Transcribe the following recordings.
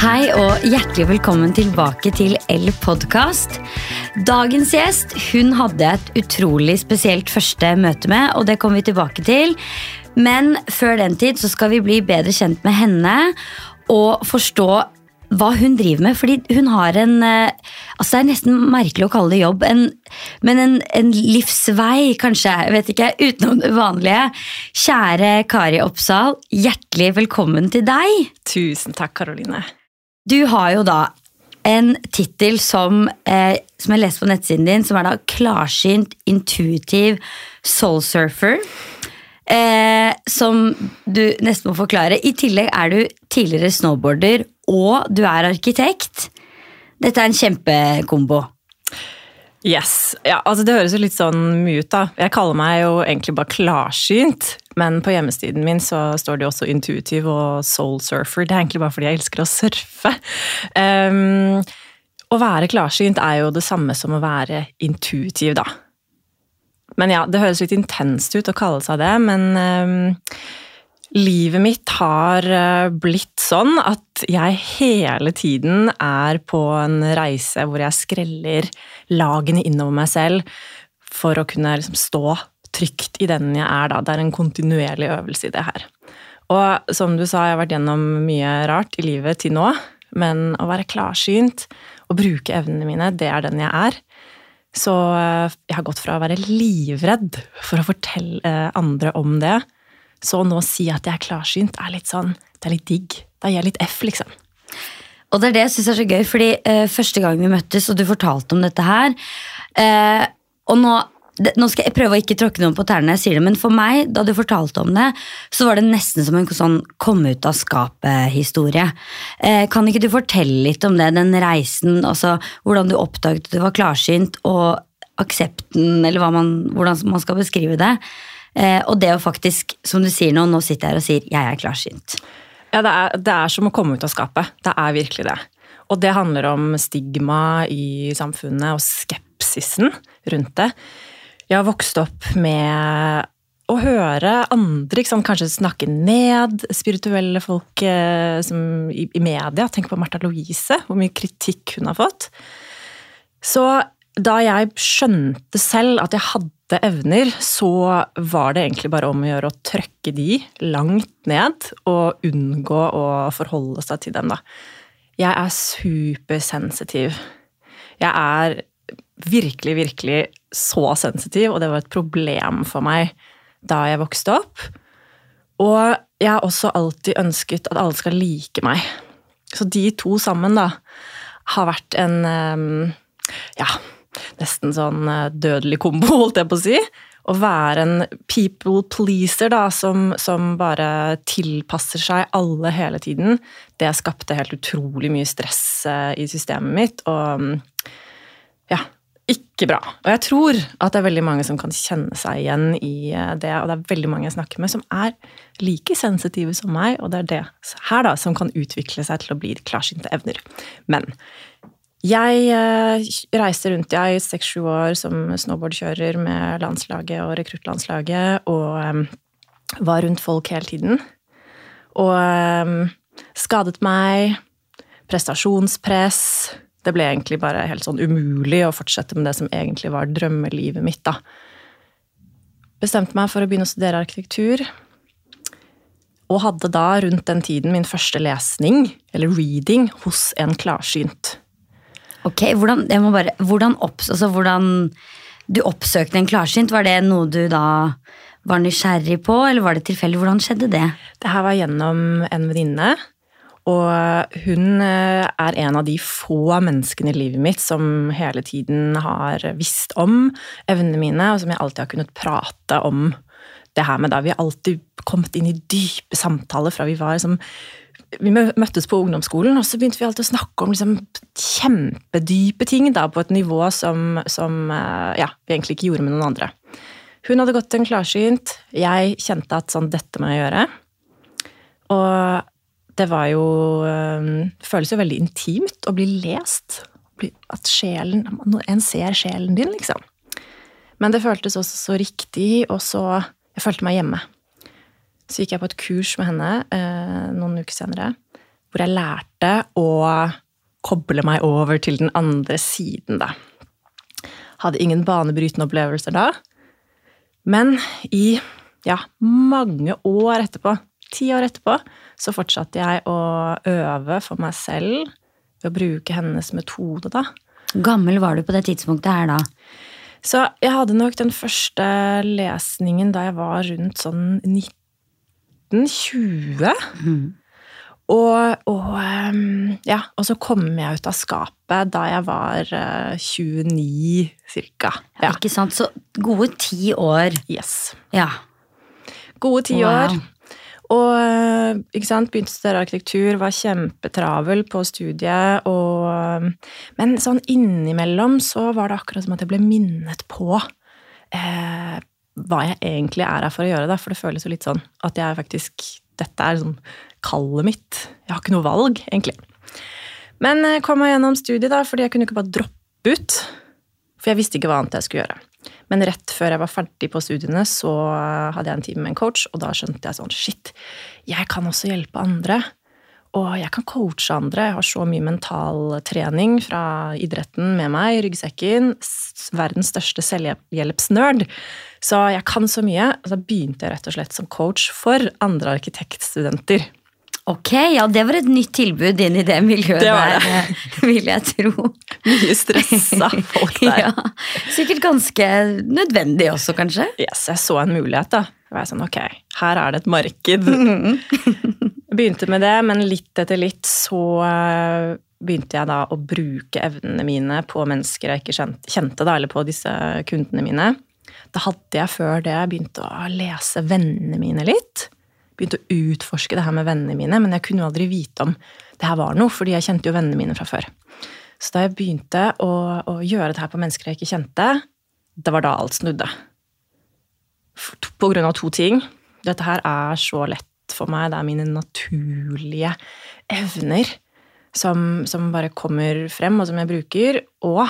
Hei og hjertelig velkommen tilbake til L Podcast. Dagens gjest hun hadde et utrolig spesielt første møte med, og det kommer vi tilbake til. Men før den tid så skal vi bli bedre kjent med henne og forstå hva hun driver med. Fordi hun har en eh, altså Det er nesten merkelig å kalle det jobb, en, men en, en, livsvei, kanskje. vet ikke, Utenom det vanlige. Kjære Kari Oppsal, hjertelig velkommen til deg. Tusen takk, Karoline. Du har jo da en tittel som, eh, som jeg leste på nettsiden din, som er da klarsynt, intuitiv soulsurfer. Eh, som du nesten må forklare. I tillegg er du tidligere snowboarder, og du er arkitekt. Dette er en kjempekombo. Yes. Ja, altså Det høres jo litt sånn mye ut, da. Jeg kaller meg jo egentlig bare klarsynt. Men på hjemmesiden min så står det jo også intuitiv og soul surfer. Det er egentlig bare fordi jeg elsker å surfe. Um, å være klarsynt er jo det samme som å være intuitiv, da. Men ja, det høres litt intenst ut å kalle seg det, men um, livet mitt har uh, blitt sånn at jeg hele tiden er på en reise hvor jeg skreller lagene innover meg selv for å kunne liksom stå trygt i den jeg er, da. Det er en kontinuerlig øvelse i det her. Og som du sa, jeg har vært gjennom mye rart i livet til nå, men å være klarsynt og bruke evnene mine, det er den jeg er. Så eh, jeg har gått fra å være livredd for å fortelle eh, andre om det, så nå si at jeg er klarsynt, er litt sånn Det er litt digg. Da gir jeg litt F, liksom. Og det er det jeg syns er så gøy, fordi uh, første gang vi møttes, og du fortalte om dette her uh, Og nå nå skal jeg prøve å ikke tråkke noen på tærne, jeg sier det, men for meg, da du fortalte om det, så var det nesten som en sånn komme ut av skapet-historie. Eh, kan ikke du fortelle litt om det, den reisen, altså hvordan du oppdaget at du var klarsynt, og aksepten, eller man, hvordan man skal beskrive det. Eh, og det å faktisk, som du sier nå, nå sitter jeg her og sier 'jeg er klarsynt'. Ja, det er, det er som å komme ut av skapet. Det er virkelig det. Og det handler om stigma i samfunnet og skepsisen rundt det. Jeg har vokst opp med å høre andre sant, kanskje snakke ned spirituelle folk eh, som, i, i, media. Tenk på Martha Louise, hvor mye kritikk hun har fått. Så da jeg skjønte selv at jeg hadde evner, så var det egentlig bare om å gjøre å trøkke de langt ned og unngå å forholde seg til dem, da. Jeg er supersensitiv. Jeg er virkelig, virkelig så sensitiv, og det var et problem for meg da jeg vokste opp. Og jeg har også alltid ønsket at alle skal like meg. Så de to sammen, da, har vært en ehm, ja, nesten sånn eh, dødelig kombo, holdt jeg på å si. Å være en people pleaser da, som, som, bare tilpasser seg alle hele tiden, det skapte helt utrolig mye stress eh, i systemet mitt. Og ja, ikke bra. Og jeg tror at det er veldig mange som kan kjenne seg igjen i eh, det. Og det er veldig mange jeg snakker med som er like sensitive som meg, og det er det her da som kan utvikle seg til å bli klarsynte evner. Men jeg eh, reiste rundt i seks-sju år som snowboardkjører med landslaget og rekruttlandslaget, og um, var rundt folk hele tiden. Og um, skadet meg. Prestasjonspress det ble egentlig bare helt sånn umulig å fortsette med det som egentlig var drømmelivet mitt, da. Bestemte meg for å begynne å studere arkitektur. Og hadde da rundt den tiden min første lesning, eller reading, hos en klarsynt. Ok, hvordan, jeg må bare, hvordan, opps, altså hvordan Du oppsøkte en klarsynt, var det noe du da var nysgjerrig på, eller var det tilfeldig? Hvordan skjedde det? Det her var gjennom en venninne og hun eh, er en av de få menneskene i livet mitt som hele tiden har visst om evnene mine, og som jeg alltid har kunnet prate om det her med. Da. Vi har alltid kommet inn i dype samtaler fra vi var liksom vi møttes på ungdomsskolen, og så begynte vi alltid å snakke om liksom, kjempedype ting da, på et nivå som, som eh, ja, vi egentlig ikke gjorde med noen andre. Hun hadde gått en klarsynt. Jeg kjente at sånn, dette må jeg gjøre. Og det var jo Det eh, føles jo veldig intimt å bli lest. At sjelen En ser sjelen din, liksom. Men det føltes også så riktig, og så Jeg følte meg hjemme. Så gikk jeg på et kurs med henne eh, noen uker senere. hvor jeg lærte å koble meg over til den andre siden, da. Hadde ingen banebrytende opplevelser da. Men i ja, mange år etterpå, ti år etterpå, så fortsatte jeg å øve for meg selv ved å bruke hennes metode, da. Gammel var du på det tidspunktet her da? Så jeg hadde nok den første lesningen da jeg var rundt sånn 1920. Mm. Og, og, ehm, ja, og så kom jeg ut av skapet da jeg var eh, 29 cirka. Ja. Ikke sant? Så gode ti år. Yes. Ja. Gode ti Wow. år. Og eh, begynte å studere arkitektur, var kjempetravel på studiet. Og, eh, men sånn innimellom så var det akkurat som at jeg ble minnet på eh, hva jeg egentlig er her for å gjøre. Da. For det føles jo litt sånn at jeg faktisk Dette er sånn kallet mitt. Jeg har ikke noe valg, egentlig. Men jeg kom meg gjennom studiet, da, fordi jeg kunne ikke bare droppe ut. For jeg visste ikke hva annet jeg skulle gjøre. Men rett før jeg var ferdig på studiene, så hadde jeg en time med en coach, og da skjønte jeg sånn Shit, jeg kan også hjelpe andre. Og jeg kan coache andre. Jeg har så mye mentaltrening fra idretten med meg i ryggsekken. Verdens største selvhjelpsnerd. Så jeg kan så mye. Og da begynte jeg rett og slett som coach for andre arkitektstudenter. Ok, ja, det var et nytt tilbud inn i det miljøet Det var det. der, eh, vil jeg tro. Mye stressa folk der. Ja, sikkert ganske nødvendig også, kanskje. Yes, jeg så en mulighet, da. Jeg var sånn, ok, her er det et marked. Begynte med det, men litt etter litt så eh, begynte jeg da å bruke evnene mine på mennesker jeg ikke kjente da, eller på disse kundene mine. Da hadde jeg før det begynt å lese vennene mine litt. Begynte å utforske det her med vennene mine, men jeg kunne jo aldri vite om det her var noe, fordi jeg kjente jo vennene mine fra før. Så da jeg begynte å, å gjøre det her på mennesker jeg ikke kjente, det var da alt snudde. På grunn av to ting. Dette her er så lett for meg. Det er mine naturlige evner som, som bare kommer frem, og som jeg bruker. Og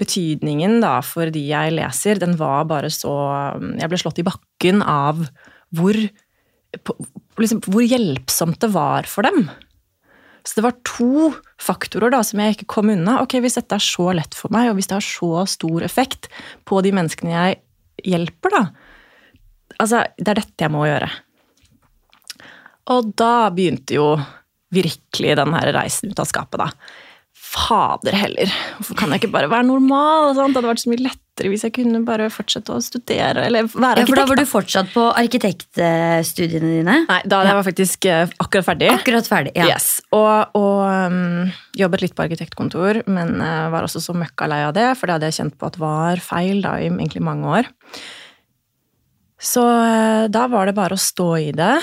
betydningen da for de jeg leser, den var bare så Jeg ble slått i bakken av hvor, liksom, hvor hjelpsomt det var for dem. Så det var to faktorer da som jeg ikke kom unna. Ok, Hvis dette er så lett for meg, og hvis det har så stor effekt på de menneskene jeg hjelper, da Altså, det er dette jeg må gjøre. Og da begynte jo virkelig den her reisen ut av skapet, da. Fader heller, hvorfor kan jeg ikke bare være normal? Sant? Det hadde vært så mye lettere hvis jeg kunne bare fortsette å studere, eller være Ja, for da var du fortsatt på arkitektstudiene dine. Nei, da jeg var faktisk eh, akkurat ferdig. Akkurat ferdig. Ja. Yes, Og, og um, jobbet litt på arkitektkontor, men uh, var også så møkka lei av det, for det hadde jeg kjent på at var feil da i egentlig mange år. Så uh, da var det bare å stå i det.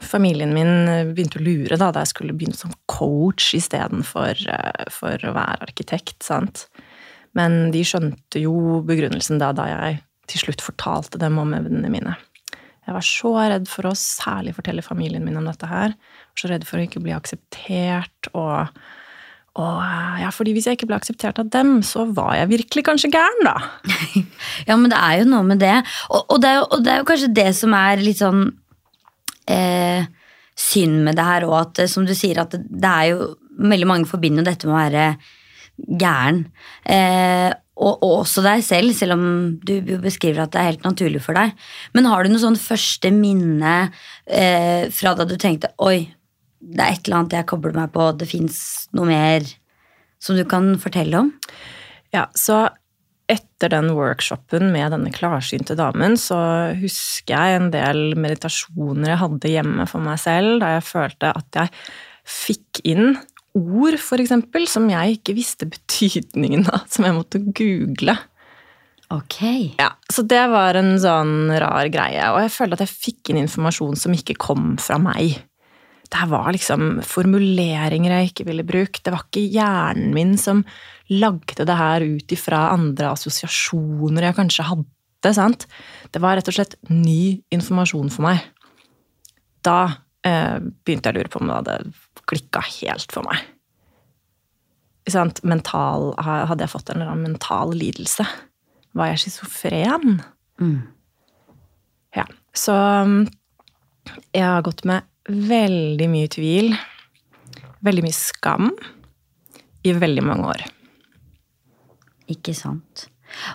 Familien min uh, begynte å lure da, da jeg skulle begynne som coach istedenfor uh, for å være arkitekt. sant? Men de skjønte jo begrunnelsen da, da jeg til slutt fortalte dem om evnene mine. Jeg var så redd for å særlig fortelle familien min om dette her. Så redd for å ikke bli akseptert. Og, og ja, fordi hvis jeg ikke ble akseptert av dem, så var jeg virkelig kanskje gæren, da. Ja, men det er jo noe med det. Og, og, det, er jo, og det er jo kanskje det som er litt sånn eh, synd med det her òg, at eh, som du sier, at det, er jo Veldig mange forbinder dette med å være gæren. Eh, og, og også deg selv, selv om du beskriver at det er helt naturlig for deg. Men har du noe sånn første minne eh, fra da du tenkte oi, det er et eller annet jeg kobler meg på, det fins noe mer som du kan fortelle om? Ja, så etter den workshopen med denne klarsynte damen, så husker jeg en del meditasjoner jeg hadde hjemme for meg selv, da jeg følte at jeg fikk inn ord, for eksempel, som jeg ikke visste betydningen av, som jeg måtte google. Ok. Ja, Så det var en sånn rar greie. Og jeg følte at jeg fikk inn informasjon som ikke kom fra meg. Det var liksom formuleringer jeg ikke ville bruke. Det var ikke hjernen min som lagde det her ut ifra andre assosiasjoner jeg kanskje hadde. sant? Det var rett og slett ny informasjon for meg. Da eh, begynte jeg å lure på om det hadde klikka helt for meg. Sant? Mental, hadde jeg fått en eller annen mental lidelse? Var jeg schizofren? Mm. Ja. Så um, jeg har gått med veldig mye tvil, veldig mye skam, i veldig mange år. Ikke sant.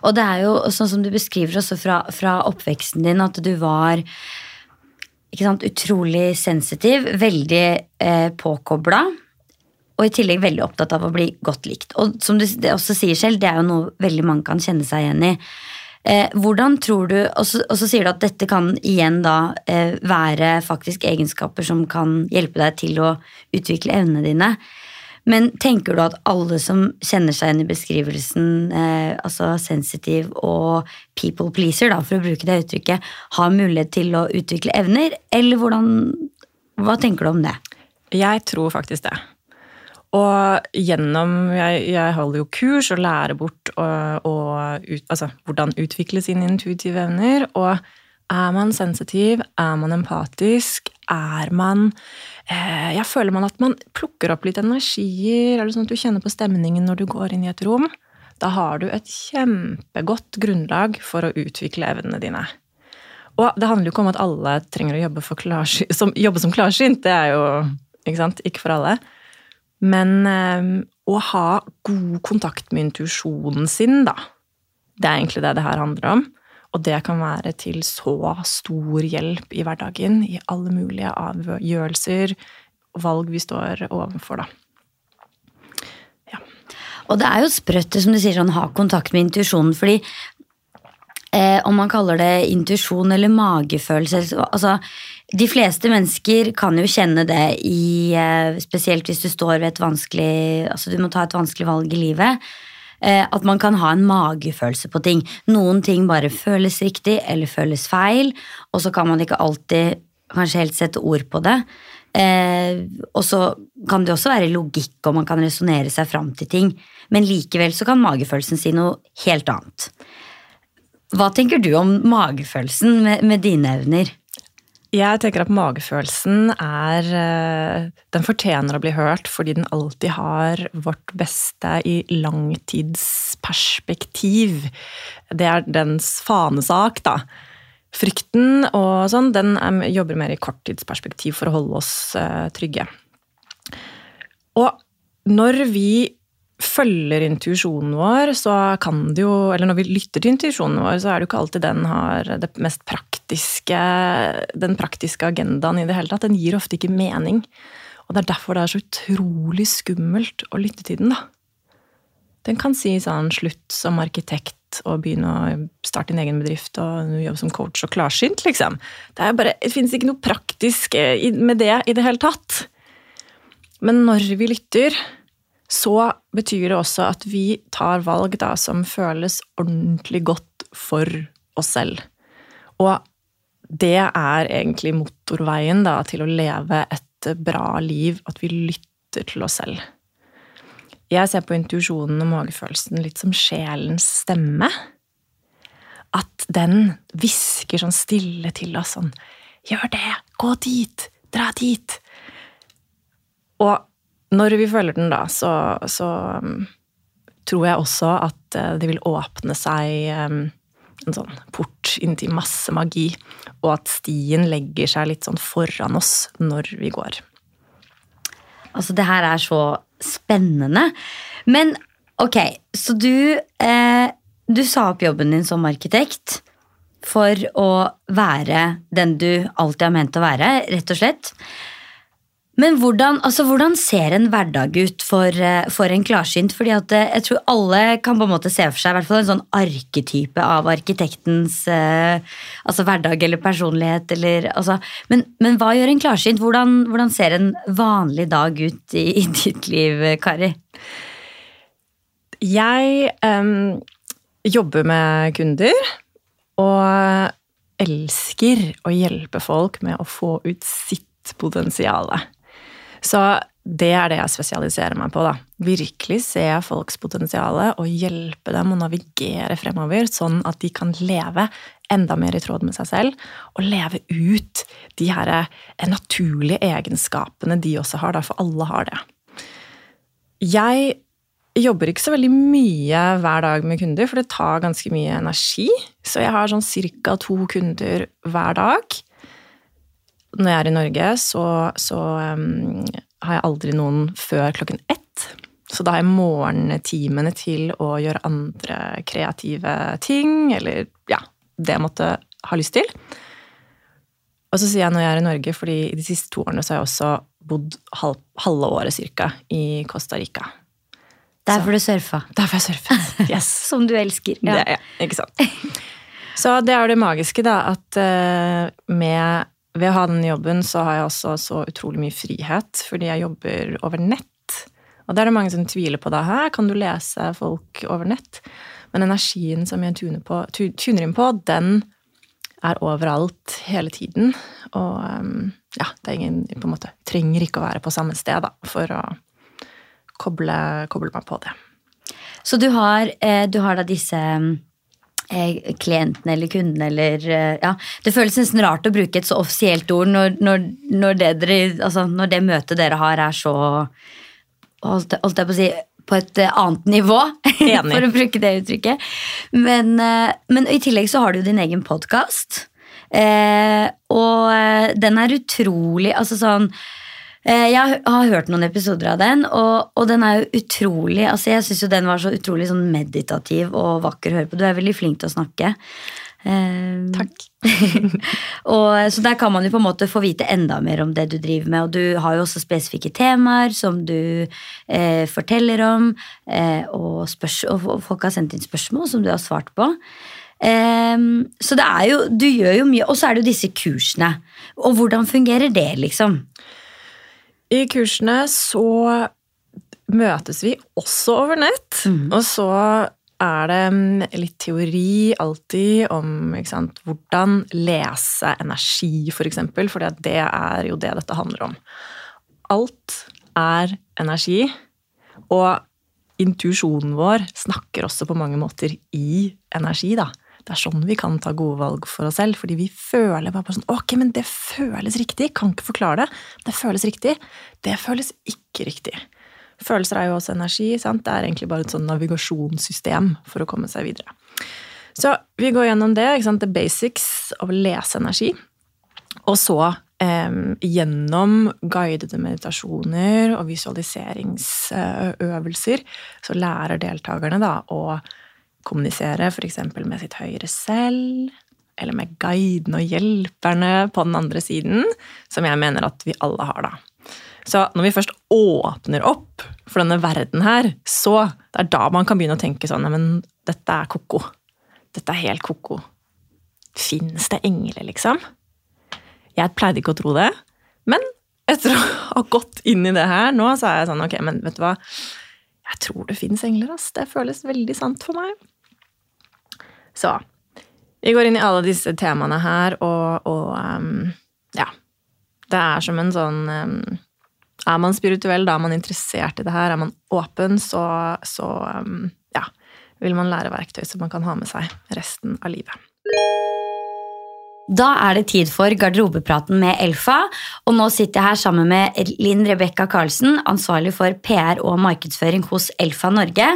Og det er jo sånn som du beskriver også fra, fra oppveksten din, at du var sant, utrolig sensitiv, veldig eh, påkobla. Og i tillegg veldig opptatt av å bli godt likt. Og som du også sier selv, det er jo noe veldig mange kan kjenne seg igjen i. Eh, hvordan tror du, og så, og så, sier du at dette kan igjen da eh, være faktisk egenskaper som kan hjelpe deg til å utvikle evnene dine. Men tenker du at alle som kjenner seg igjen i beskrivelsen, eh, altså sensitiv og people pleaser, da, for å bruke det uttrykket, har mulighet til å utvikle evner, eller hvordan Hva tenker du om det? Jeg tror faktisk det. Og gjennom Jeg, jeg holder jo kurs og lærer bort og, og ut, altså, hvordan utvikle sine intuitive evner. Og er man sensitiv, er man empatisk, er man Jeg føler man at man plukker opp litt energier, eller sånn at du kjenner på stemningen når du går inn i et rom. Da har du et kjempegodt grunnlag for å utvikle evnene dine. Og det handler jo ikke om at alle trenger å jobbe, som, jobbe som klarsynt. Det er jo ikke, sant? ikke for alle. Men eh, å ha god kontakt med intuisjonen sin, da. Det er egentlig det det her handler om. Og det kan være til så stor hjelp i hverdagen, i alle mulige avgjørelser og valg vi står overfor, da. Ja. Og det er jo sprøtt, som du sier, sånn ha kontakt med intuisjonen, fordi eh, om man kaller det intuisjon eller magefølelse altså, De fleste mennesker kan jo kjenne det i eh, Spesielt hvis du står ved et vanskelig Altså du må ta et vanskelig valg i livet at man kan ha en magefølelse på ting. Noen ting bare føles riktig eller føles feil, og så kan man ikke alltid kanskje helt sette ord på det. Eh, og så kan det også være logikk, og man kan resonnere seg fram til ting. Men likevel så kan magefølelsen si noe helt annet. Hva tenker du om magefølelsen med, med dine evner? Jeg tenker at magefølelsen er eh, Den fortjener å bli hørt fordi den alltid har vårt beste i langtidsperspektiv. Det er dens fanesak, da. Frykten og sånn, den jobber mer i korttidsperspektiv for å holde oss eh, trygge. Og når vi følger intuisjonen vår, så kan det jo Eller når vi lytter til intuisjonen vår, så er det jo ikke alltid den har det mest praktiske Den praktiske agendaen i det hele tatt. Den gir ofte ikke mening. Og det er derfor det er så utrolig skummelt å lytte til den, da. Den kan si sånn slutt som arkitekt og begynne å starte din egen bedrift og jobbe som coach og klarsynt, liksom. Det, er bare, det finnes ikke noe praktisk med det i det hele tatt. Men når vi lytter, så betyr det også at vi tar valg da, som føles ordentlig godt for oss selv. Og det er egentlig motorveien da, til å leve et bra liv, at vi lytter til oss selv. Jeg ser på intuisjonen og magefølelsen litt som sjelens stemme. At den hvisker sånn stille til oss sånn Gjør det! Gå dit! Dra dit! Og når vi følger den, da, så, så um, tror jeg også at uh, det vil åpne seg um, en sånn port inn til masse magi, og at stien legger seg litt sånn foran oss når vi går. Altså, det her er så spennende. Men ok, så du eh, Du sa opp jobben din som arkitekt for å være den du alltid har ment å være, rett og slett. Men hvordan, altså, hvordan, ser en hverdag ut for, eh, for en klarsynt? Fordi at eh, jeg tror alle kan på en måte se for seg fall en sånn arketype av arkitektens eh, altså hverdag eller personlighet. Eller, altså, men, men, hva gjør en klarsynt? Hvordan, hvordan, ser en vanlig dag ut i, i ditt liv, Kari? Jeg um, jobber med kunder og elsker å hjelpe folk med å få ut sitt potensial. Så det er det jeg spesialiserer meg på. da. Virkelig se folks potensial og hjelpe dem å navigere fremover, sånn at de kan leve enda mer i tråd med seg selv, og leve ut de her eh, naturlige egenskapene de også har, da, for alle har det. Jeg jobber ikke så veldig mye hver dag med kunder, for det tar ganske mye energi. Så jeg har sånn ca. to kunder hver dag. Når jeg er i Norge, så, så um, har jeg aldri noen før klokken ett. Så da har jeg morgentimene til å gjøre andre kreative ting, eller ja, det jeg måtte ha lyst til. Og så sier jeg når jeg er i Norge, fordi i de siste to årene så har jeg også bodd halv, halve året cirka i Costa Rica. Derfor du surfa. Derfor jeg surfet. Yes. Som du elsker. Ja. Det, ja, ikke sant. Så det er det magiske, da, at uh, med, ved å ha den jobben, så har jeg også så utrolig mye frihet, fordi jeg jobber over nett. Og det er det mange som tviler på da. Her kan du lese folk over nett? Men energien som jeg tuner, på, tuner inn på, den er overalt hele tiden. Og um, ja, det er ingen på en måte, trenger ikke å være på samme sted da, for å koble, koble meg på det. Så du har, eh, du har da disse eh, klientene eller kunden eller eh, ja, Det føles nesten rart å bruke et så offisielt ord når, når, når, det, dere, altså, når det møtet dere har, er så holdt, holdt jeg på å si på et eh, annet nivå, for å bruke det uttrykket. Men, men, i tillegg så har du jo din egen podkast. Eh, og den er utrolig Altså sånn Jeg har hørt noen episoder av den, og, og den er jo utrolig altså Jeg syns jo den var så utrolig sånn meditativ og vakker å høre på. Du er veldig flink til å snakke. Eh, Takk. og, så der kan man jo på en måte få vite enda mer om det du driver med. Og du har jo også spesifikke temaer som du eh, forteller om, eh, og, og, folk har sendt inn spørsmål som du har svart på. Eh, så det er jo, du gjør jo mye. Og så er det jo disse kursene. Og hvordan fungerer det, liksom? I kursene så møtes vi også over nett. Mm. Og så er det mm, litt teori alltid om sant, hvordan lese energi, f.eks. For, eksempel, for det er jo det dette handler om. Alt er energi, og intuisjonen vår snakker også på mange måter i energi. da. Det er sånn vi kan ta gode valg for oss selv, fordi vi føler bare sånn Ok, men det føles riktig. Kan ikke forklare det. Det føles riktig. Det føles ikke riktig. Følelser er jo også energi. Sant? Det er egentlig bare et sånn navigasjonssystem for å komme seg videre. Så vi går gjennom det. Ikke sant? The basics av å lese energi. Og så eh, gjennom guidede meditasjoner og visualiseringsøvelser så lærer deltakerne da å kommunisere f.eks. med sitt høyre selv, eller med guidene og hjelperne på den andre siden, som jeg mener at vi alle har, da. Så når vi først åpner opp for denne verden her, så det er da man kan begynne å tenke sånn Men dette er ko-ko. Dette er helt ko-ko. Fins det engler, liksom? Jeg pleide ikke å tro det, men etter å ha gått inn i det her nå, så er jeg sånn Ok, men vet du hva? Jeg tror det fins engler, ass. Det føles veldig sant for meg. Så vi går inn i alle disse temaene her, og, og um, ja. Det er som en sånn um, er man spirituell, da er man interessert i det her, er man åpen, så, så um, ja, vil man lære verktøy som man kan ha med seg resten av livet. Da er det tid for garderobepraten med Elfa. Og nå sitter jeg her sammen med Linn Rebekka Karlsen, ansvarlig for PR og markedsføring hos Elfa Norge.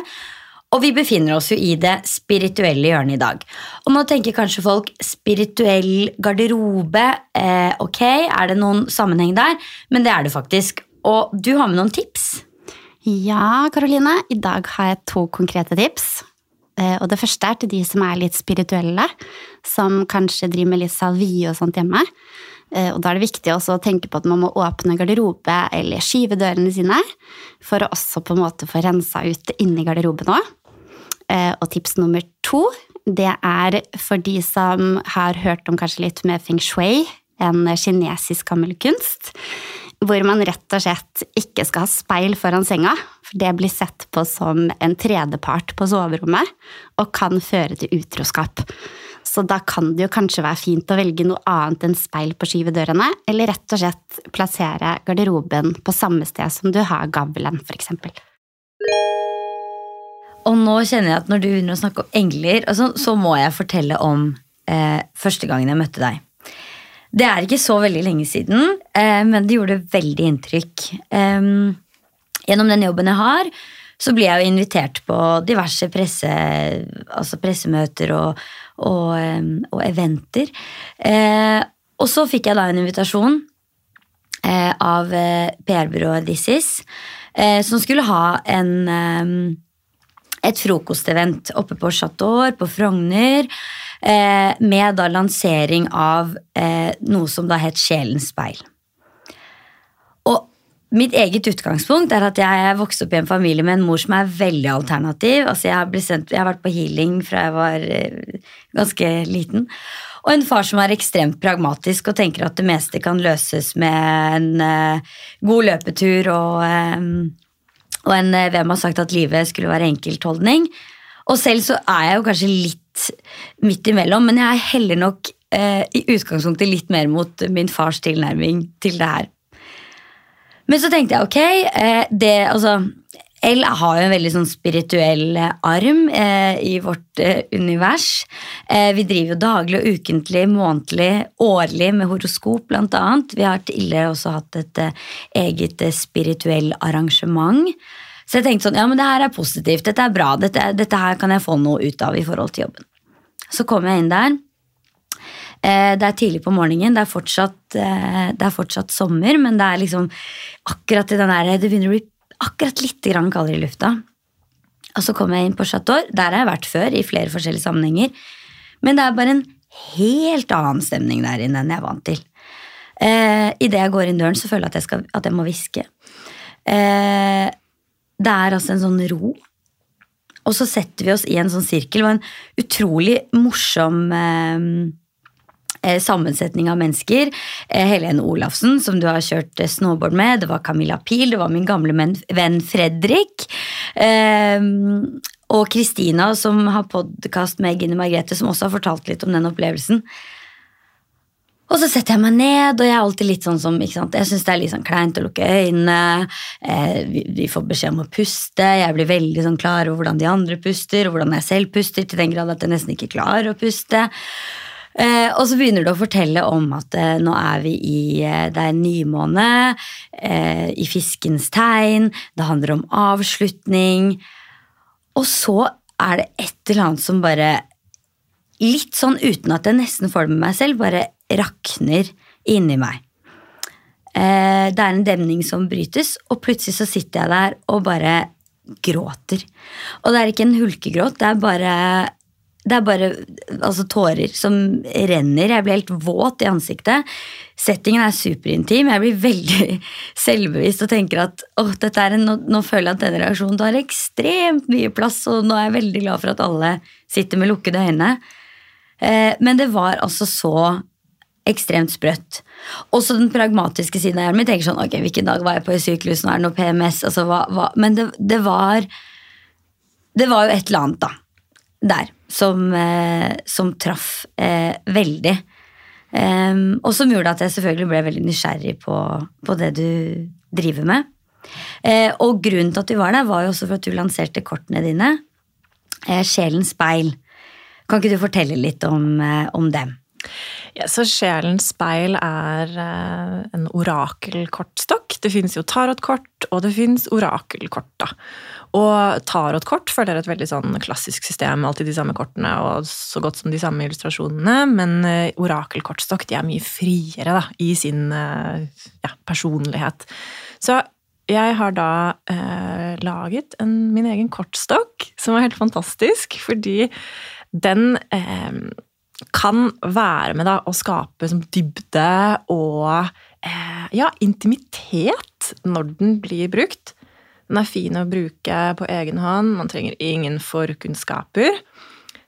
Og vi befinner oss jo i det spirituelle hjørnet i dag. Og nå tenker kanskje folk spirituell garderobe. Eh, ok, er det noen sammenheng der? Men det er det faktisk. Og du har med noen tips? Ja, Karoline. I dag har jeg to konkrete tips. Eh, og det første er til de som er litt spirituelle, som kanskje driver med litt salvie og sånt hjemme. Eh, og da er det viktig også å tenke på at man må åpne garderobe eller skyve dørene sine, for å også på en måte få rensa ut inni garderoben òg. Eh, og tips nummer to, det er for de som har hørt om kanskje litt med feng shui, en kinesisk gammel kunst hvor man rett og slett ikke skal ha speil foran senga, for det blir sett på som en tredjepart på soverommet og kan føre til utroskap. Så da kan det jo kanskje være fint å velge noe annet enn speil på skyvedørene, eller rett og slett plassere garderoben på samme sted som du har gavlen, f.eks. Og nå kjenner jeg at når du begynner å snakke om engler, altså, så må jeg fortelle om eh, første gangen jeg møtte deg. Det er ikke så veldig lenge siden, eh, men det gjorde veldig inntrykk. Gjennom den jobben jeg har, så blir jeg jo invitert på diverse presse, altså pressemøter og, og, og eventer. Eh, Og så fikk jeg da en invitasjon eh, av eh, PR-byrået This eh, som skulle ha en eh, et frokostevent oppe på Chateau på Frogner. Eh, med da lansering av eh, noe som da het Sjelens speil. Og mitt eget utgangspunkt er at jeg er vokst opp i en familie med en mor som er veldig alternativ. Altså jeg, har sendt, jeg har vært på healing fra jeg var eh, ganske liten. Og en far som er ekstremt pragmatisk og tenker at det meste kan løses med en uh, god løpetur og, um, og en uh, hvem har sagt at livet skulle være enkeltholdning. Og selv så er jeg jo kanskje litt midt imellom, men jeg heller nok eh, i utgangspunktet litt mer mot min fars tilnærming til det her. Men så tenkte jeg ok, det, altså L har jo en veldig sånn spirituell eh, arm eh, i vårt eh, univers. Eh, vi driver jo daglig og ukentlig, månedlig, årlig med horoskop annet. Vi har tidligere også hatt et eh, eget eh, spirituell arrangement. Så jeg tenkte sånn, ja men det her er positivt, dette er bra, dette, dette her kan jeg få noe ut av i forhold til jobben. Så kom jeg inn der. Det er tidlig på morgenen, det er, fortsatt, det er fortsatt sommer, men det er liksom akkurat i den der, det begynner å bli akkurat litt kaldere i lufta. Og så kom jeg inn på Chateau. Der har jeg vært før, i flere forskjellige sammenhenger. Men det er bare en helt annen stemning der inne enn jeg er vant til. Eh, Idet jeg går inn døren, så føler jeg at jeg, skal, at jeg må hviske. Eh, det er altså en sånn ro. Og så setter vi oss i en sånn sirkel. Det var en utrolig morsom eh, sammensetning av mennesker. Eh, Helene Olafsen, som du har kjørt eh, snowboard med. Det var Camilla Pil, det var min gamle venn Fredrik. Og Kristina, som har podkast med Gine Margrethe, som også har fortalt litt om den opplevelsen. Og så setter jeg meg ned, og jeg er alltid litt sånn som ikke sant? Jeg syns det er litt sånn kleint å lukke øynene. Eh, vi, vi, får beskjed om å puste. Jeg blir veldig sånn klar over hvordan de andre puster, og hvordan jeg selv puster, til den grad at jeg nesten ikke klarer å puste. Eh, og så begynner du å fortelle om at eh, nå er vi i eh, Det er nymåne, eh, i fiskens tegn, det handler om avslutning. Og så er det et eller annet som bare Litt sånn uten at jeg nesten får det med meg selv, bare rakner inni meg. Eh, det er en demning som brytes, og plutselig så sitter jeg der og bare gråter. Og det er ikke en hulkegråt, det er bare det er bare altså, tårer som renner. Jeg blir helt våt i ansiktet. Settingen er superintim. Jeg blir veldig selvbevisst og tenker at oh, en, nå, nå, føler jeg at denne reaksjonen tar ekstremt mye plass, og nå er jeg veldig glad for at alle sitter med lukkede øyne. Eh, men det var altså så ekstremt sprøtt. Også den pragmatiske siden av hjernen min tenker sånn ok, hvilken dag var jeg på i syklus, nå er det noe PMS, altså hva, hva? Men det, det var Det var jo et eller annet, da. Der som, eh, som traff eh, veldig. Um, og som gjorde at jeg selvfølgelig ble veldig nysgjerrig på, på det du driver med. Eh, og grunnen til at du var der, var jo også for at du lanserte kortene dine. Sjelens speil. Kan ikke du fortelle litt om, om dem? Ja, så Sjelens speil er en orakelkortstokk. Det finnes jo tarotkort, og det finnes orakelkort. da. Og tarotkort føler jeg er et veldig sånn klassisk system. Alltid de samme kortene og så godt som de samme illustrasjonene. Men eh, orakelkortstokk de er mye friere da, i sin eh, ja, personlighet. Så jeg har da eh, laget en, min egen kortstokk, som er helt fantastisk. Fordi den eh, kan være med da, å skape som dybde og eh, ja, intimitet når den blir brukt. Den er fin å bruke på egen hånd, man trenger ingen forkunnskaper.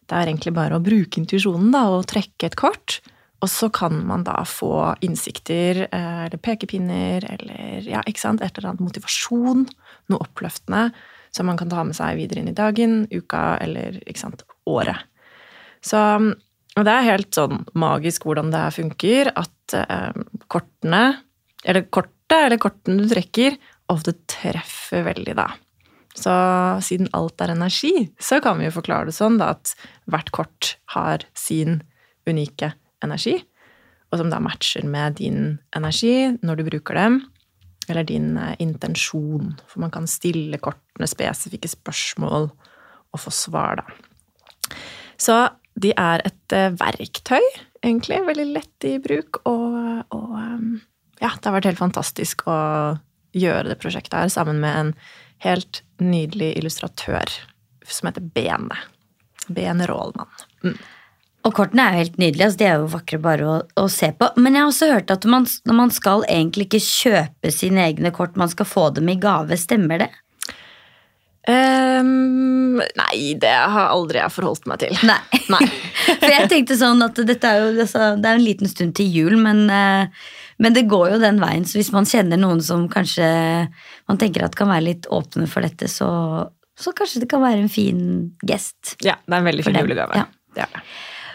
Det er egentlig bare å bruke intuisjonen og trekke et kort. Og så kan man da få innsikter eh, eller pekepinner eller ja, ikke sant, et eller annet motivasjon, noe oppløftende, som man kan ta med seg videre inn i dagen, uka eller ikke sant, året. Så og det er helt sånn magisk hvordan det funker, at eh, kortene, eller kortet eller kortene du trekker, ofte treffer veldig, da. Så siden alt er energi, så kan vi jo forklare det sånn da, at hvert kort har sin unike energi, og som da matcher med din energi når du bruker dem, eller din eh, intensjon. For man kan stille kortene spesifikke spørsmål og få svar, da. Så de er et eh, verktøy, egentlig. Veldig lett i bruk. Og, og um, ja, det har vært helt fantastisk å gjøre det prosjektet her sammen med en helt nydelig illustratør som heter Bene. Bene Rålmann. Mm. Og kortene er jo helt nydelige. Altså, de er jo vakre bare å, å, se på. Men jeg har også hørt at man, man skal egentlig ikke kjøpe sine egne kort, man skal få dem i gave. Stemmer det? Um, nei, det har aldri jeg forholdt meg til. Nei. nei. For jeg tenkte sånn at dette er jo altså, Det er en liten stund til jul, men, uh, men, det går jo den veien. Så hvis man kjenner noen som kanskje man tenker at kan være litt åpne for dette, så, så kanskje det kan være en fin gest. Ja, det er en veldig fin julegave. Ja. Det er det.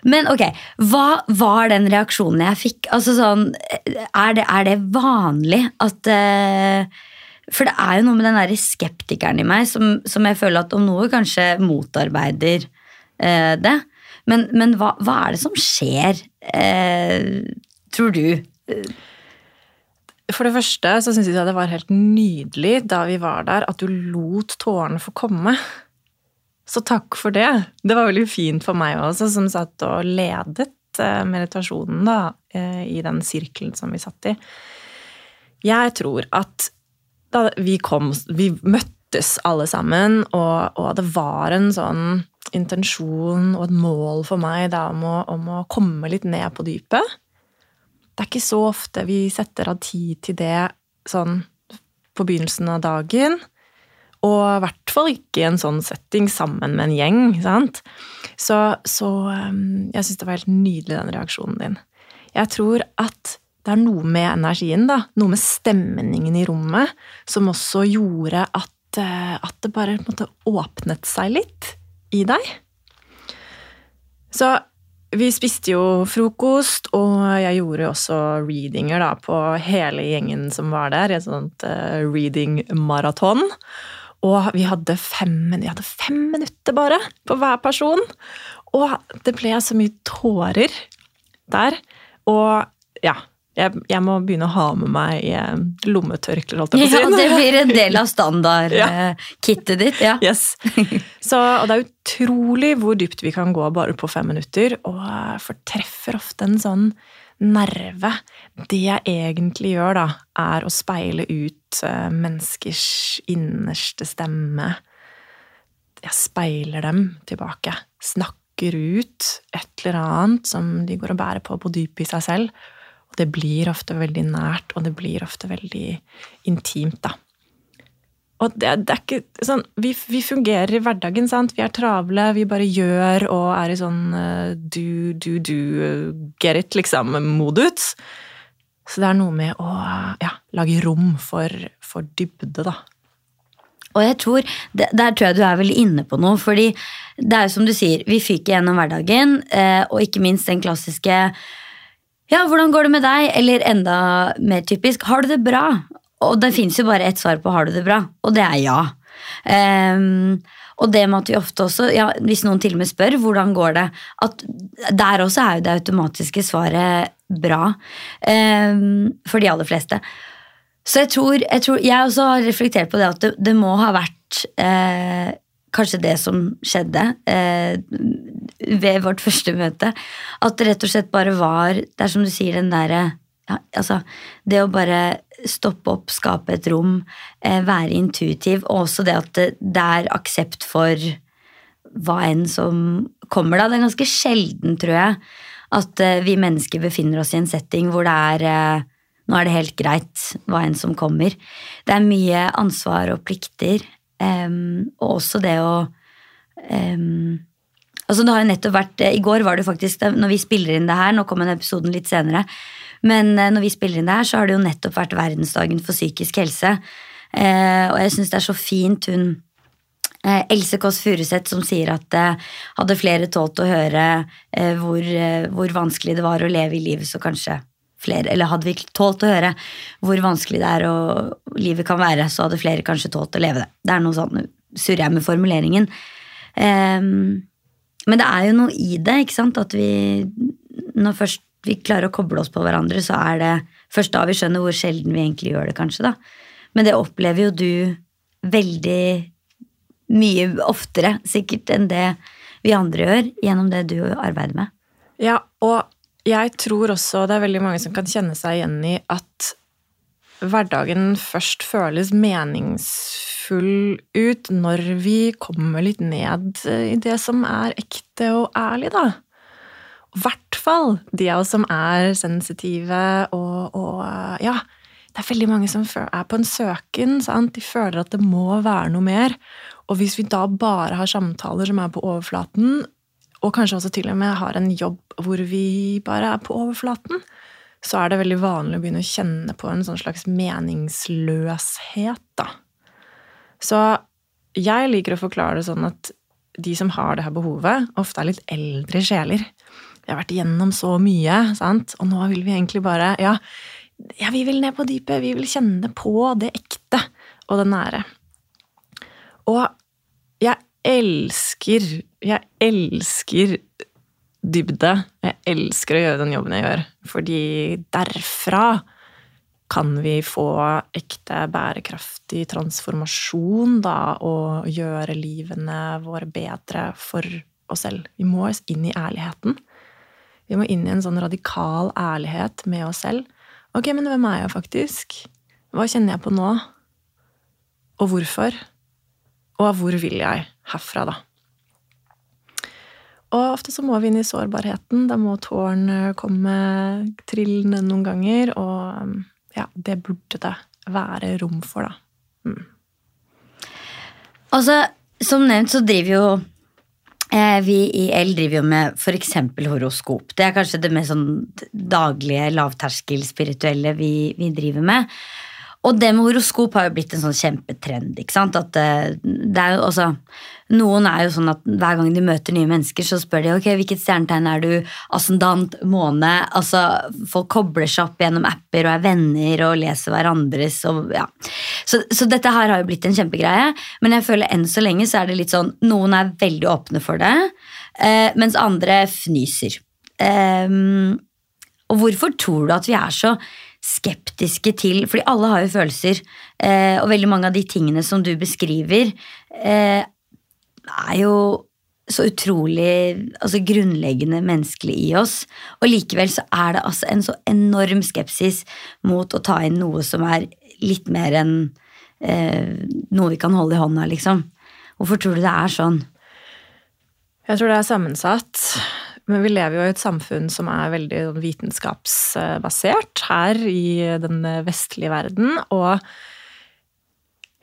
Men ok, hva var den reaksjonen jeg fikk? Altså sånn, Er det, er det vanlig at uh, For det er jo noe med den der skeptikeren i meg som, som, jeg føler at om noe kanskje motarbeider uh, det. Men, men hva, hva, er det som skjer, uh, tror du? For det første så syns jeg det var helt nydelig da vi var der, at du lot tårene få komme. Så takk for det. Det var veldig fint for meg også, som satt og ledet eh, meditasjonen da, eh, i den sirkelen som vi satt i. Jeg tror at da vi kom Vi møttes alle sammen, og, og det var en sånn intensjon og et mål for meg da, om, å, om å komme litt ned på dypet. Det er ikke så ofte vi setter av tid til det sånn på begynnelsen av dagen. Og i hvert fall ikke i en sånn setting sammen med en gjeng. sant? Så, så um, jeg syns det var helt nydelig, den reaksjonen din. Jeg tror at det er noe med energien, da, noe med stemningen i rommet, som også gjorde at, uh, at det bare måte åpnet seg litt i deg. Så vi spiste jo frokost, og jeg gjorde også readinger da, på hele gjengen som var der, et sånt uh, reading-maraton. Og vi hadde, fem, vi hadde fem minutter bare på hver person. Og det ble så mye tårer der. Og ja, jeg, jeg, må begynne å ha med meg eh, lommetørklær. Ja, det blir en del av standardkittet ja. ditt. ja. Yes. Så, og det er utrolig hvor dypt vi kan gå bare på fem minutter, og fortreffer ofte en sånn nerve. Det jeg egentlig gjør, da, er å speile ut eh, menneskers innerste stemme. Jeg speiler dem tilbake. Snakker ut et eller annet som de går og bærer på på dypet i seg selv. Det blir ofte veldig nært, og det blir ofte veldig intimt, da. Og det, det, er ikke sånn vi, vi, fungerer i hverdagen, sant. Vi er travle, vi bare gjør og er i sånn do, do, do, get it, liksom-modus. Så det er noe med å ja, lage rom for, for dybde, da. Og jeg tror, Der tror jeg du er veldig inne på noe. fordi det er jo som du sier, vi fyker gjennom hverdagen, eh, og ikke minst den klassiske ja, hvordan går det med deg? Eller enda mer typisk, har du det bra? Og det fins jo bare ett svar på har du det bra, og det er ja. Um, og det med at vi ofte også, ja, hvis noen til og med spør hvordan går det, at der også er jo det automatiske svaret bra. Um, for de aller fleste. Så jeg tror, jeg tror, jeg også har reflektert på det at det, det må ha vært eh, kanskje det som skjedde eh, ved vårt første møte. At det rett og slett bare var Det er som du sier, den derre ja, altså, Det å bare stoppe opp, skape et rom, eh, være intuitiv, og også det at det, det, er aksept for hva enn som kommer, da. Det er ganske sjelden, tror jeg, at eh, vi mennesker befinner oss i en setting hvor det er eh, Nå er det helt greit, hva enn som kommer. Det er mye ansvar og plikter, og også det å Altså, det har jo nettopp vært I går var det faktisk, når vi spiller inn det her, nå kommer den episoden litt senere, men eh, når vi spiller inn det her, så har det jo nettopp vært verdensdagen for psykisk helse. Uh, og jeg syns det er så fint hun eh, Else Kåss Furuseth som sier at hadde flere tålt å høre hvor, hvor, vanskelig det var å leve i livet, så kanskje flere Eller hadde vi tålt å høre hvor vanskelig det er og livet kan være, så hadde flere kanskje tålt å leve det. Det er noe sånn, surrer jeg med formuleringen. men det er jo noe i det, ikke sant, at vi når først vi klarer å koble oss på hverandre, så er det først da vi skjønner hvor sjelden vi egentlig gjør det, kanskje. da. Men det opplever jo du veldig mye oftere, sikkert, enn det vi andre gjør, gjennom det du arbeider med. Ja, og jeg tror også det er veldig mange som kan kjenne seg igjen i at hverdagen først føles meningsfull ut når vi kommer litt ned i det som er ekte og ærlig, da. I hvert fall de av oss som er sensitive og, og ja, det er veldig mange som er på en søken. Sant? De føler at det må være noe mer. Og hvis vi da bare har samtaler som er på overflaten, og kanskje også til og med har en jobb hvor vi bare er på overflaten, så er det veldig vanlig å begynne å kjenne på en sånn slags meningsløshet, da. Så jeg liker å forklare det sånn at de som har det her behovet, ofte er litt eldre sjeler. Vi har vært igjennom så mye, sant? og nå vil vi egentlig bare Ja, ja vi vil ned på dypet. Vi vil kjenne på det ekte og det nære. Og elsker Jeg elsker dybde. Jeg elsker å gjøre den jobben jeg gjør, fordi derfra kan vi få ekte bærekraftig transformasjon, da, og gjøre livene våre bedre for oss selv. Vi må inn i ærligheten. Vi må inn i en sånn radikal ærlighet med oss selv. Ok, men hvem er jeg faktisk? Hva kjenner jeg på nå? Og hvorfor? Og hvor vil jeg herfra, da? Og ofte så må vi inn i sårbarheten. Da må tårn eh, komme trillende noen ganger. Og ja, det burde det være rom for, da. Mm. Altså, som nevnt så driver jo eh, vi i L driver jo med f.eks. horoskop. Det er kanskje det mest sånn daglige, lavterskel-spirituelle vi, vi driver med. Og det med horoskop har jo blitt en sånn kjempetrend. ikke sant? At eh, det er jo også, Noen er jo sånn at hver gang de møter nye mennesker, så spør de ok, hvilket stjernetegn er du, ascendant, måne altså Folk kobler seg opp gjennom apper og er venner og leser hverandres. og ja. Så, så dette her har jo blitt en kjempegreie, men jeg føler enn så lenge så er det litt sånn Noen er veldig åpne for det, eh, mens andre fnyser. Um, og hvorfor tror du at vi er så skeptiske til Fordi alle har jo følelser, eh, og veldig mange av de tingene som du beskriver, eh, er jo så utrolig altså grunnleggende menneskelig i oss. Og likevel så er det altså en så enorm skepsis mot å ta inn noe som er litt mer enn eh, noe vi kan holde i hånda, liksom. Hvorfor tror du det er sånn? Jeg tror det er sammensatt. Men vi lever jo i et samfunn som er veldig vitenskapsbasert her i den vestlige verden. Og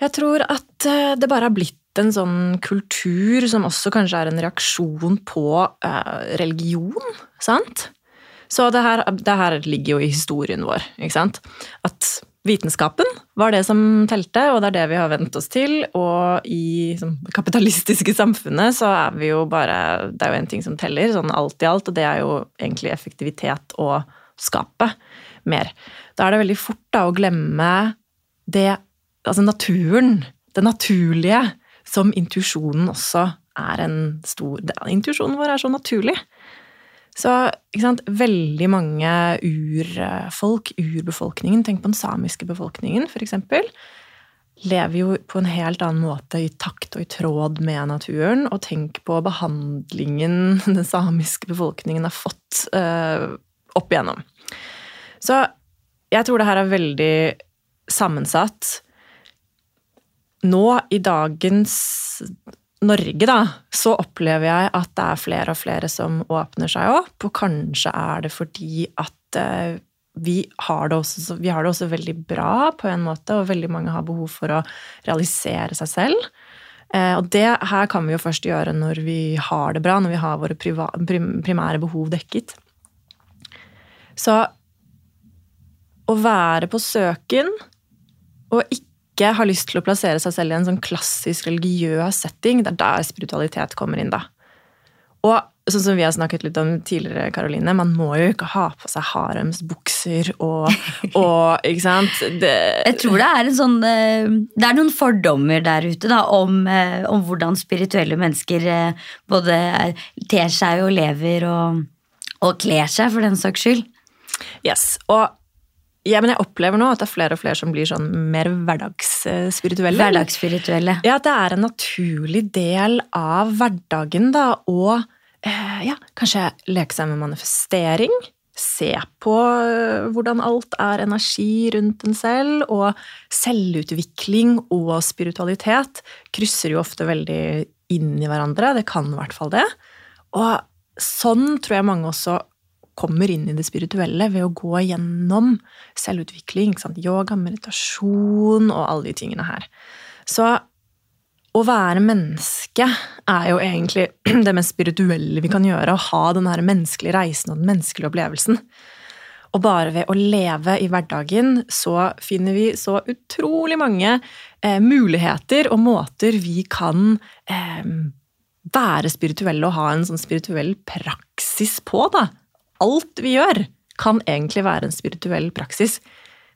jeg tror at eh, det bare har blitt en sånn kultur som også kanskje er en reaksjon på eh, religion. sant? Så det her, det her ligger jo i historien vår. ikke sant? At vitenskapen var det som telte, og det er det vi har vent oss til. Og i det kapitalistiske samfunnet så er vi jo bare Det er jo en ting som teller, sånn alt i alt, og det er jo egentlig effektivitet og skape mer. Da er det veldig fort da å glemme det Altså naturen, det naturlige, som intuisjonen også er en stor Intuisjonen vår er så naturlig. Så veldig mange urfolk, urbefolkningen, tenk på den samiske befolkningen f.eks., lever jo på en helt annen måte i takt og i tråd med naturen. Og tenk på behandlingen den samiske befolkningen har fått uh, opp igjennom. Så jeg tror det her er veldig sammensatt. Nå, i dagens Norge, da, så opplever jeg at det er flere og flere som åpner seg opp. Og kanskje er det fordi at eh, vi har, det også, har det også veldig bra på en måte, og veldig mange har behov for å realisere seg selv. Eh, og det her kan vi jo først gjøre når vi har det bra, når vi har våre primære behov dekket. Så å være på søken og ikke ikke har lyst til å plassere seg selv i en sånn klassisk religiøs setting, det er der spiritualitet kommer inn, da. Og sånn som vi har snakket litt om tidligere, Karoline, man må jo ikke ha på seg haremsbukser og, og Ikke sant? Det, jeg tror det er en sånn eh, Det er noen fordommer der ute da, om, eh, om hvordan spirituelle mennesker eh, både ter seg og lever og, og kler seg, for den saks skyld. Yes, og ja, men jeg opplever nå at det er flere og flere som blir sånn mer hverdagsspirituelle. Hverdagsspirituelle. Ja, at det er en naturlig del av hverdagen, da, å eh, ja, kanskje leke seg med manifestering. Se på eh, hvordan alt er energi rundt en selv, og selvutvikling og spiritualitet krysser jo ofte veldig inn i hverandre. Det kan i hvert fall det. Og sånn tror jeg mange også kommer inn i det spirituelle ved å gå gjennom selvutvikling. Yoga, meditasjon og alle de tingene her. Så å være menneske er jo egentlig det mest spirituelle vi kan gjøre. Å ha den her menneskelige reisen og den menneskelige opplevelsen. Og bare ved å leve i hverdagen så finner vi så utrolig mange eh, muligheter og måter vi kan eh, være spirituelle og ha en sånn spirituell praksis på, da alt vi gjør, kan egentlig være en spirituell praksis.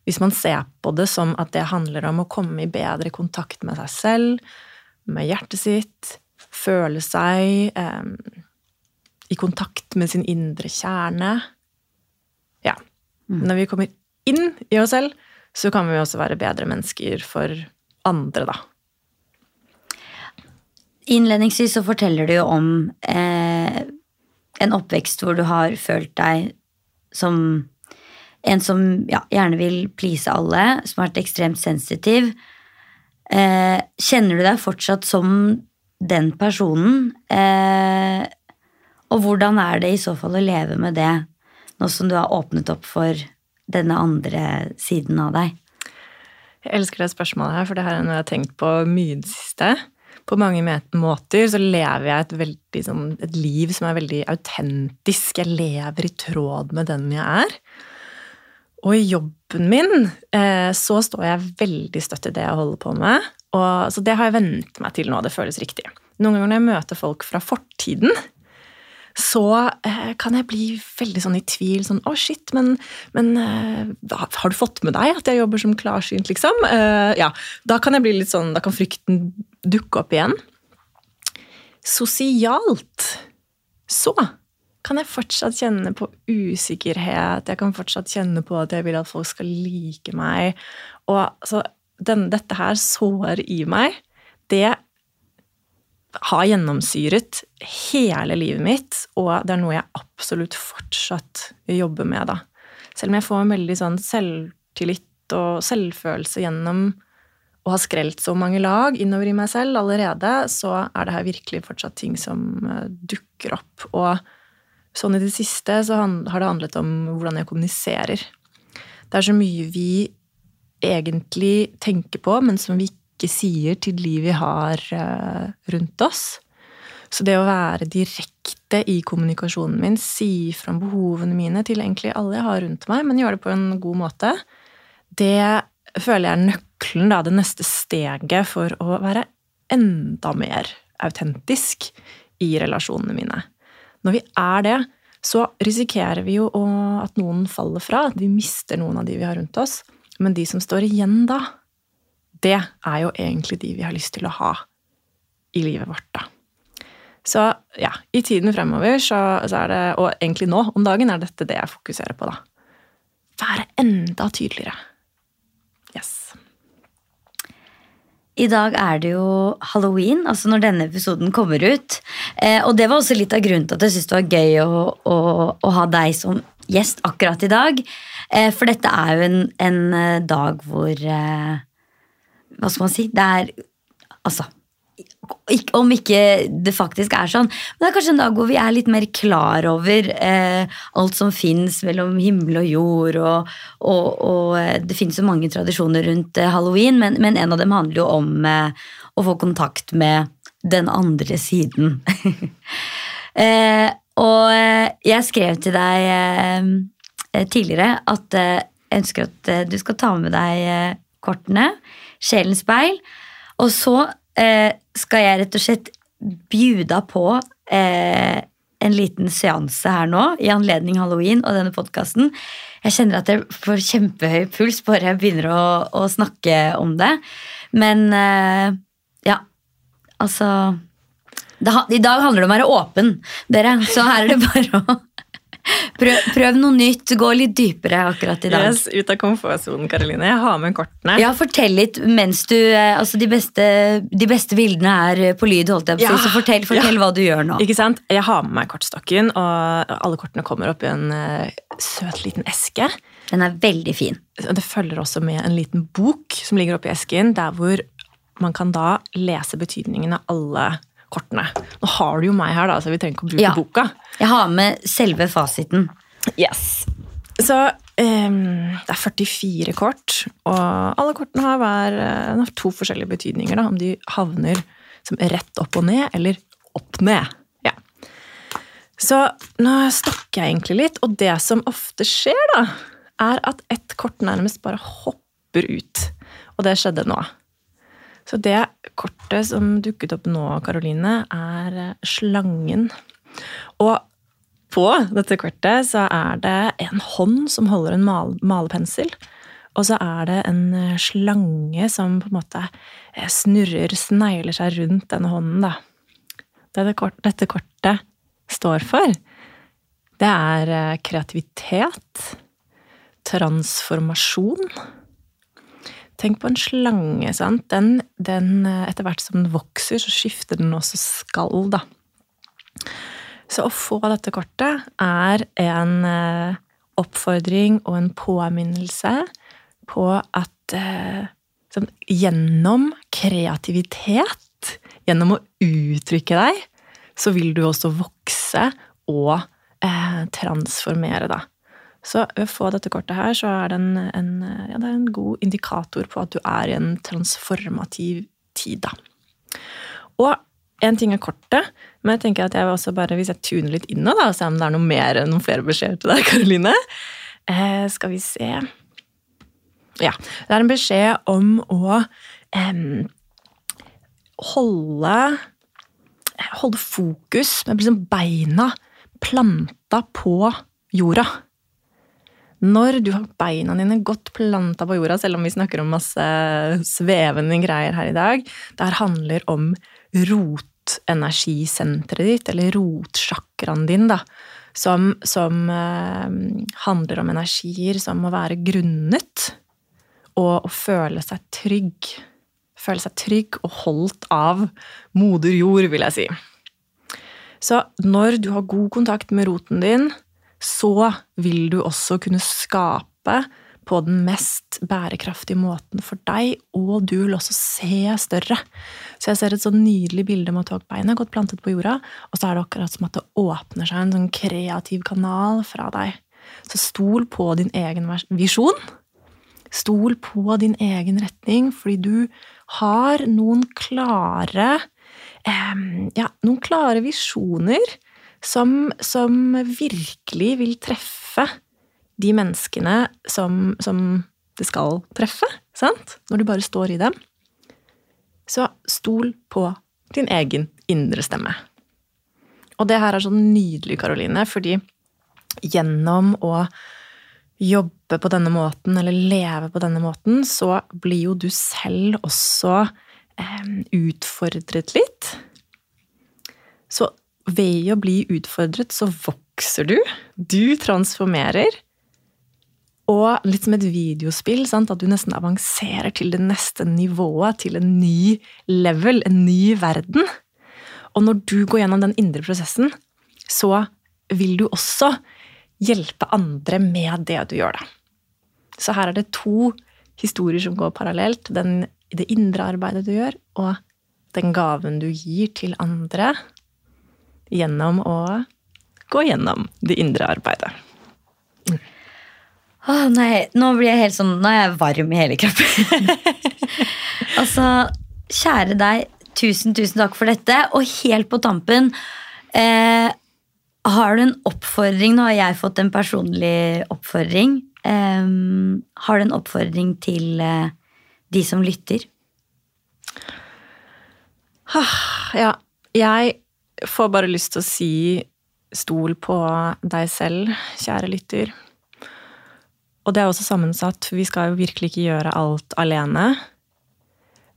Hvis man ser på det som at det handler om å komme i bedre kontakt med seg selv, med hjertet sitt, føle seg eh, i kontakt med sin indre kjerne. Ja. Mm. Når vi kommer inn i oss selv, så kan vi også være bedre mennesker for andre, da. Innledningsvis så forteller du jo om eh, en oppvekst hvor du har følt deg som en som ja, gjerne vil please alle, som har vært ekstremt sensitiv. Eh, kjenner du deg fortsatt som den personen? Eh, og hvordan er det i så fall å leve med det, nå som du har åpnet opp for denne andre siden av deg? Jeg elsker det spørsmålet her, for det her er noe jeg har tenkt på mye i det siste på mange måter så lever jeg et, veldig, sånn, et liv som er veldig autentisk. Jeg lever i tråd med den jeg er. Og i jobben min eh, så står jeg veldig støtt i det jeg holder på med. Og, så det har jeg vent meg til nå. Det føles riktig. Noen ganger når jeg møter folk fra fortiden, så eh, kan jeg bli veldig sånn i tvil. Sånn 'Å, oh, shit, men, men eh, har du fått med deg at jeg jobber som klarsynt', liksom? Eh, ja, Da kan jeg bli litt sånn, da kan frykten dukke opp igjen. Sosialt så kan jeg fortsatt kjenne på usikkerhet. Jeg kan fortsatt kjenne på at jeg vil at folk skal like meg. Og altså, den, dette her sår i meg. Det har gjennomsyret hele livet mitt, og det er noe jeg absolutt fortsatt jobber med, da. Selv om jeg får en veldig sånn selvtillit og selvfølelse gjennom å har skrelt så mange lag innover i meg selv allerede, så er det her virkelig fortsatt ting som eh, dukker opp. Og sånn i det siste så har det handlet om hvordan jeg kommuniserer. Det er så mye vi egentlig tenker på, men som vi ikke sier til de vi har eh, rundt oss. Så det å være direkte i kommunikasjonen min, si fram behovene mine til egentlig alle jeg har rundt meg, men gjøre det på en god måte, det føler jeg er nøkkelen, da, det neste steget for å være enda mer autentisk i relasjonene mine. Når vi er det, så risikerer vi jo at noen faller fra, at vi mister noen av de vi har rundt oss. Men de som står igjen da, det er jo egentlig de vi har lyst til å ha i livet vårt, da. Så ja, i tiden fremover, så, så er det, og egentlig nå om dagen, er dette det jeg fokuserer på, da. Være enda tydeligere. Yes. I dag er det jo halloween, altså når denne episoden kommer ut. Eh, og det var også litt av grunnen til at jeg syntes det var gøy å, å, å, ha deg som gjest akkurat i dag. Eh, for dette er jo en, en eh, dag hvor eh, hva skal man si? Det er Altså om ikke det faktisk er sånn. Men det er kanskje en dag hvor vi er litt mer klar over eh, alt som fins mellom himmel og jord. Og, og, og eh, det finnes jo mange tradisjoner rundt eh, halloween, men, men, en av dem handler jo om eh, å få kontakt med den andre siden. Eh, og eh, jeg skrev til deg tidligere at jeg ønsker at du skal ta med deg kortene Sjelens speil. Og så eh, skal jeg rett og slett bjuda på eh, en liten seanse her nå i anledning halloween og denne podkasten. Jeg kjenner at jeg får kjempehøy puls bare jeg begynner å, å snakke om det. Men eh, ja, altså det, I dag handler det om å være åpen, dere. Så her er det bare å Prøv, prøv noe nytt. Gå litt dypere akkurat i dag. Yes, ut av komfortsonen, Karoline. Jeg har med kortene. Ja, Fortell litt mens du eh, Altså, de beste, de beste bildene er på lyd, holdt jeg på å Ja. si. Så fortell, fortell hva du gjør nå. Ikke sant? Jeg har med meg kortstokken, og alle kortene kommer opp i en uh, søt liten eske. Den er veldig fin. Det følger også med en liten bok som ligger oppi esken, der hvor man kan da lese betydningen av alle kortene. Nå har du jo meg her, da, så vi trenger ikke å bruke Ja. boka. Jeg har med selve fasiten. Yes. Så um, det er 44 kort, og alle kortene har, hver, eh, har to forskjellige betydninger. Da, om de havner som rett opp og ned, eller opp ned. Ja. Så nå stokker jeg egentlig litt, og det som ofte skjer, da, er at ett kort nærmest bare hopper ut. Og det skjedde nå. Så det kortet som dukket opp nå, Karoline, er eh, slangen. Og på dette kortet så er det en hånd som holder en mal malepensel. Og så er det en eh, slange som på en måte eh, snurrer, snegler seg rundt denne hånden, da. Kort, dette kortet står for, det er kreativitet, transformasjon. Tenk på en slange, sant. Den, den, etter hvert som den vokser, så skifter den også skall, da. Så å få dette kortet er en eh, oppfordring og en påminnelse på at sånn, gjennom kreativitet, gjennom å uttrykke deg, så vil du også vokse og eh, transformere, da. Så ved å få dette kortet her, så er det en, en, ja, det er en god indikator på at du er i en transformativ tid, da. Og en ting er kortet, men jeg tenker at jeg vil også bare, hvis jeg tuner litt inn og ser om det er noe mer, noen flere beskjeder til deg, Karoline. Eh, skal vi se Ja. Det er en beskjed om å eh, holde Holde fokus med liksom beina planta på jorda. Når du har beina dine godt planta på jorda, selv om vi snakker om masse svevende greier her i dag, det her handler om rotenergisenteret ditt, eller rotsjakraen din, da, som, som eh, handler om energier som å være grunnet og å føle seg trygg. Føle seg trygg og holdt av moder jord, vil jeg si. Så når du har god kontakt med roten din, så vil du også kunne skape på den mest bærekraftige måten for deg, og du vil også se større. Så jeg ser et sånn nydelig bilde med at beina godt plantet på jorda, og så er det akkurat som at det åpner seg en sånn kreativ kanal fra deg. Så stol på din egen visjon. Stol på din egen retning, fordi du har noen klare eh, Ja, noen klare visjoner som, som virkelig vil treffe de menneskene som, som det skal treffe, sant? Når du bare står i dem. Så stol på din egen indre stemme. Og det her er så nydelig, Karoline, fordi gjennom å jobbe på denne måten, eller leve på denne måten, så blir jo du selv også eh, utfordret litt. Så ved å bli utfordret, så vokser du. Du transformerer. Og litt som et videospill, sant? at du nesten avanserer til det neste nivået, til en ny level, en ny verden. Og når du går gjennom den indre prosessen, så vil du også hjelpe andre med det du gjør, da. Så her er det to historier som går parallelt. Den, det indre arbeidet du gjør, og den gaven du gir til andre gjennom å gå gjennom det indre arbeidet. Åh, nei, nå blir jeg helt sånn Nå er jeg varm i hele kroppen. altså, kjære deg, tusen, tusen takk for dette. Og helt på tampen eh, Har du en oppfordring? Nå har jeg fått en personlig oppfordring. Eh, har du en oppfordring til eh, de som lytter? Ja, jeg får bare lyst til å si stol på deg selv, kjære lytter. Og det er også sammensatt, vi skal jo virkelig ikke gjøre alt alene.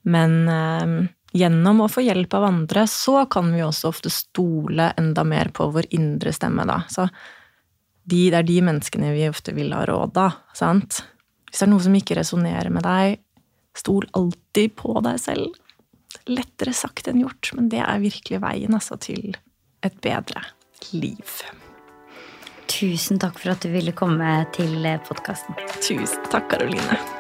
Men eh, gjennom å få hjelp av andre, så kan vi også ofte stole enda mer på vår indre stemme, da. Så de, det er de menneskene vi ofte vil ha råd av. sant? Hvis det er noe som ikke resonnerer med deg, stol alltid på deg selv. Lettere sagt enn gjort, men det er virkelig veien altså, til et bedre liv. Tusen takk for at du ville komme til podkasten. Tusen takk, Karoline.